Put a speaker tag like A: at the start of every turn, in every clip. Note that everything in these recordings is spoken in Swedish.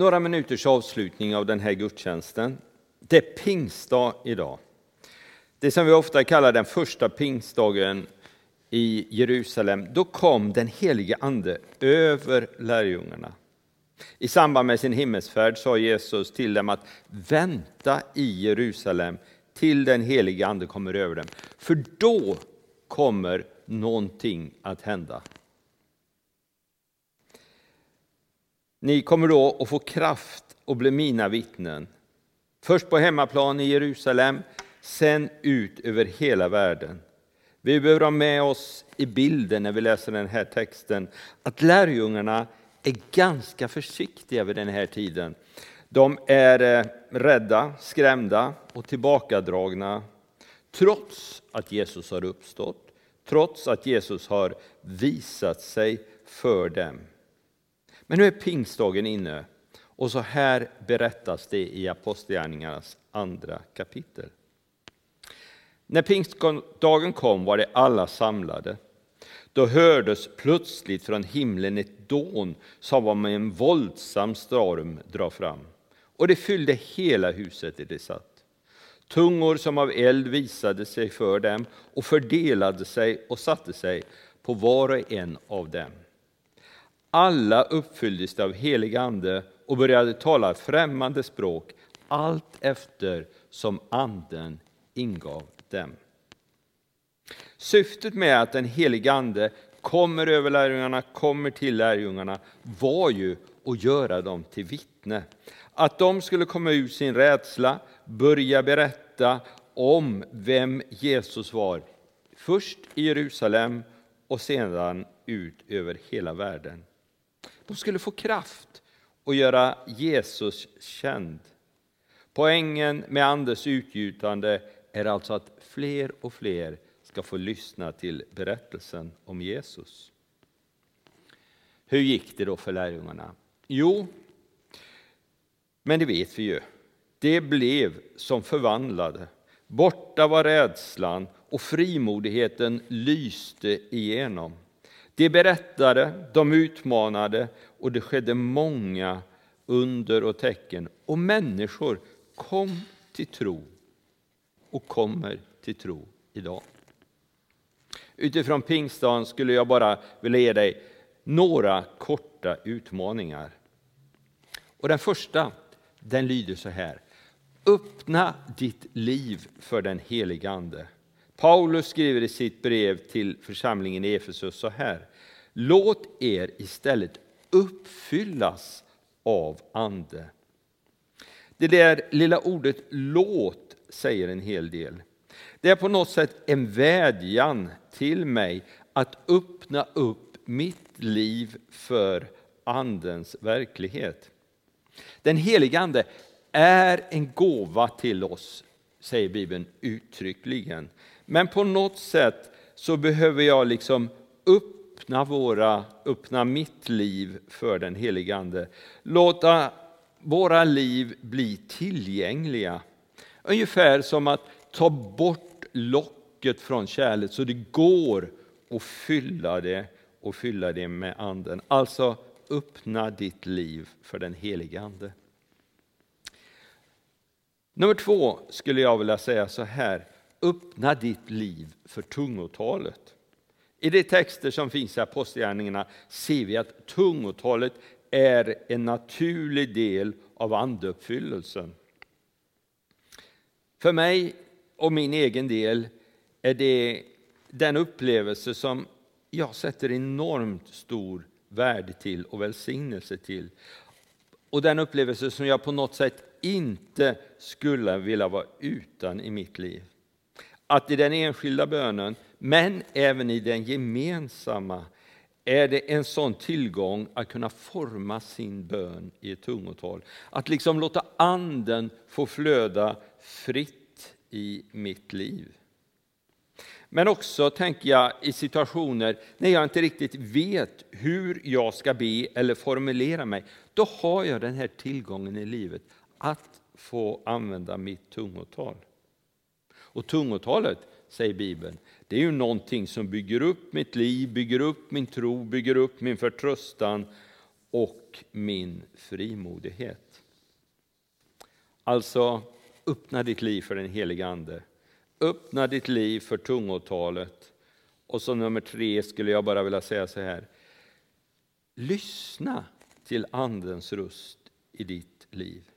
A: några minuters avslutning av den här gudstjänsten. Det är pingstdag idag. Det som vi ofta kallar den första pingstdagen i Jerusalem. Då kom den helige Ande över lärjungarna. I samband med sin himmelsfärd sa Jesus till dem att vänta i Jerusalem till den helige Ande kommer över dem. För då kommer någonting att hända. Ni kommer då att få kraft och bli mina vittnen. Först på hemmaplan i Jerusalem, sen ut över hela världen. Vi behöver ha med oss i bilden när vi läser den här texten att lärjungarna är ganska försiktiga vid den här tiden. De är eh, rädda, skrämda och tillbakadragna trots att Jesus har uppstått, trots att Jesus har visat sig för dem. Men nu är pingstdagen inne och så här berättas det i Apostlagärningarnas andra kapitel. När pingstdagen kom var det alla samlade. Då hördes plötsligt från himlen ett dån som var med en våldsam storm dra fram. Och det fyllde hela huset där de satt. Tungor som av eld visade sig för dem och fördelade sig och satte sig på var och en av dem. Alla uppfylldes av helig ande och började tala främmande språk allt efter som anden ingav dem. Syftet med att den helige Ande kommer över lärjungarna, kommer till lärjungarna, var ju att göra dem till vittne. Att de skulle komma ur sin rädsla, börja berätta om vem Jesus var. Först i Jerusalem och sedan ut över hela världen. De skulle få kraft att göra Jesus känd. Poängen med Andes utgjutande är alltså att fler och fler ska få lyssna till berättelsen om Jesus. Hur gick det då för lärjungarna? Jo, men det vet vi ju. Det blev som förvandlade. Borta var rädslan och frimodigheten lyste igenom. De berättade, de utmanade och det skedde många under och tecken. Och människor kom till tro och kommer till tro idag. Utifrån pingstdagen skulle jag bara vilja ge dig några korta utmaningar. Och den första, den lyder så här. Öppna ditt liv för den helige Ande. Paulus skriver i sitt brev till församlingen i Efesus så här. Låt er istället uppfyllas av Ande. Det där lilla ordet låt säger en hel del. Det är på något sätt en vädjan till mig att öppna upp mitt liv för Andens verklighet. Den helige Ande är en gåva till oss, säger Bibeln uttryckligen. Men på något sätt så behöver jag liksom öppna, våra, öppna mitt liv för den helige Ande. Låta våra liv bli tillgängliga. Ungefär som att ta bort locket från kärlet så det går att fylla det och fylla det med anden. Alltså öppna ditt liv för den helige Ande. Nummer två skulle jag vilja säga så här. Öppna ditt liv för tungotalet. I de texter som finns i Apostlagärningarna ser vi att tungotalet är en naturlig del av andeuppfyllelsen. För mig och min egen del är det den upplevelse som jag sätter enormt stor värde till och välsignelse till. Och den upplevelse som jag på något sätt inte skulle vilja vara utan i mitt liv. Att i den enskilda bönen, men även i den gemensamma, är det en sån tillgång att kunna forma sin bön i ett tungotal. Att liksom låta anden få flöda fritt i mitt liv. Men också tänker jag i situationer när jag inte riktigt vet hur jag ska be eller formulera mig. Då har jag den här tillgången i livet att få använda mitt tungotal. Och tungotalet, säger Bibeln, det är ju någonting som bygger upp mitt liv, bygger upp min tro, bygger upp min förtröstan och min frimodighet. Alltså, öppna ditt liv för den helige Ande. Öppna ditt liv för tungotalet. Och så nummer tre skulle jag bara vilja säga så här. Lyssna till Andens röst i ditt liv.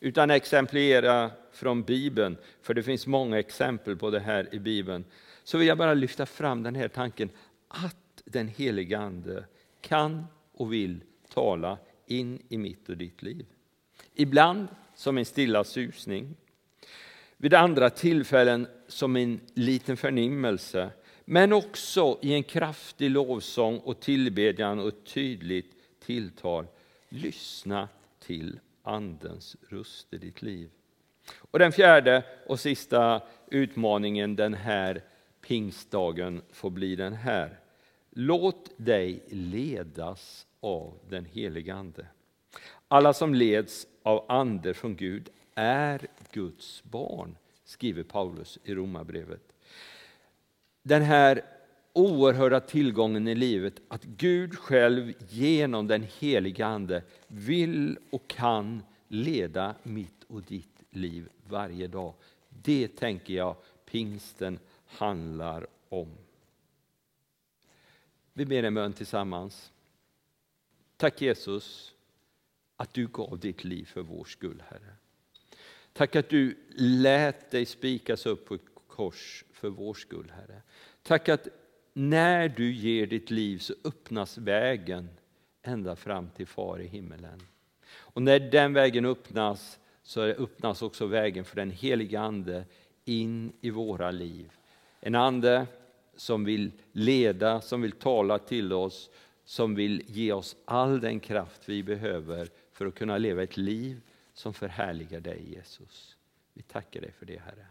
A: Utan exemplifiera från Bibeln, för det finns många exempel på det här i Bibeln, så vill jag bara lyfta fram den här tanken att den helige Ande kan och vill tala in i mitt och ditt liv. Ibland som en stilla susning, vid andra tillfällen som en liten förnimmelse, men också i en kraftig lovsång och tillbedjan och ett tydligt tilltal. Lyssna till Andens röst i ditt liv. Och den fjärde och sista utmaningen den här pingstdagen får bli den här. Låt dig ledas av den helige Ande. Alla som leds av ande från Gud är Guds barn, skriver Paulus i Romarbrevet. Den här oerhörda tillgången i livet att Gud själv genom den heliga Ande vill och kan leda mitt och ditt liv varje dag. Det tänker jag pingsten handlar om. Vi ber en bön tillsammans. Tack Jesus att du gav ditt liv för vår skull, Herre. Tack att du lät dig spikas upp på ett kors för vår skull, Herre. Tack att när du ger ditt liv så öppnas vägen ända fram till Far i himmelen. Och när den vägen öppnas så öppnas också vägen för den heliga Ande in i våra liv. En ande som vill leda, som vill tala till oss, som vill ge oss all den kraft vi behöver för att kunna leva ett liv som förhärligar dig Jesus. Vi tackar dig för det Herre.